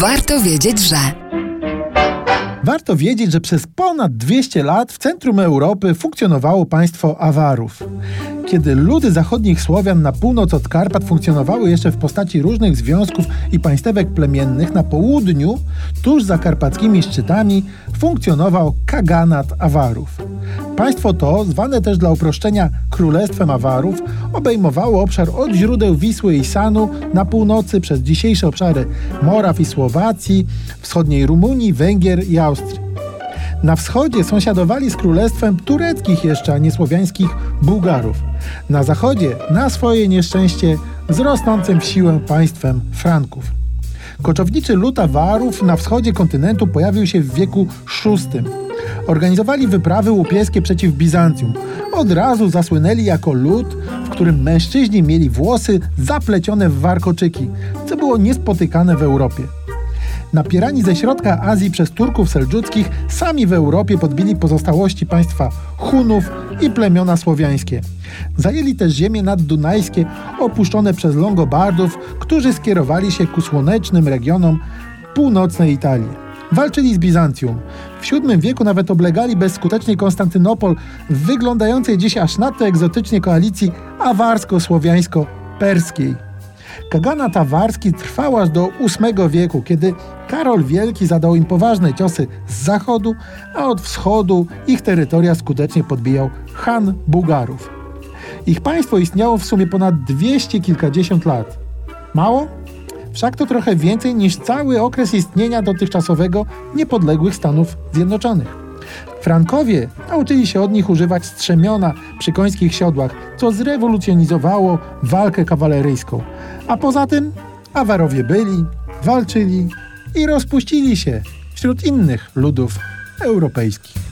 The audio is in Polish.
Warto wiedzieć, że. Warto wiedzieć, że przez ponad 200 lat w centrum Europy funkcjonowało państwo Awarów. Kiedy ludy zachodnich Słowian na północ od Karpat funkcjonowały jeszcze w postaci różnych związków i państewek plemiennych, na południu, tuż za karpackimi szczytami, funkcjonował kaganat Awarów. Państwo to, zwane też dla uproszczenia Królestwem Awarów, obejmowało obszar od źródeł Wisły i Sanu na północy przez dzisiejsze obszary Moraw i Słowacji, wschodniej Rumunii, Węgier i Austrii. Na wschodzie sąsiadowali z królestwem tureckich jeszcze, a nie słowiańskich Bułgarów. Na zachodzie, na swoje nieszczęście, z rosnącym w siłę państwem Franków. Koczowniczy lud Awarów na wschodzie kontynentu pojawił się w wieku VI. Organizowali wyprawy łupieskie przeciw Bizancjum. Od razu zasłynęli jako lud, w którym mężczyźni mieli włosy zaplecione w warkoczyki, co było niespotykane w Europie. Napierani ze środka Azji przez Turków seldżuckich, sami w Europie podbili pozostałości państwa Hunów i plemiona słowiańskie. Zajęli też ziemie naddunajskie opuszczone przez Longobardów, którzy skierowali się ku słonecznym regionom północnej Italii. Walczyli z Bizancjum. W VII wieku nawet oblegali bezskutecznie Konstantynopol w wyglądającej dziś aż nadto egzotycznie koalicji awarsko-słowiańsko-perskiej. Kaganat awarski trwał aż do VIII wieku, kiedy Karol Wielki zadał im poważne ciosy z zachodu, a od wschodu ich terytoria skutecznie podbijał Han Bułgarów. Ich państwo istniało w sumie ponad dwieście kilkadziesiąt lat. Mało? Wszak to trochę więcej niż cały okres istnienia dotychczasowego niepodległych Stanów Zjednoczonych. Frankowie nauczyli się od nich używać strzemiona przy końskich siodłach, co zrewolucjonizowało walkę kawaleryjską. A poza tym Awarowie byli, walczyli i rozpuścili się wśród innych ludów europejskich.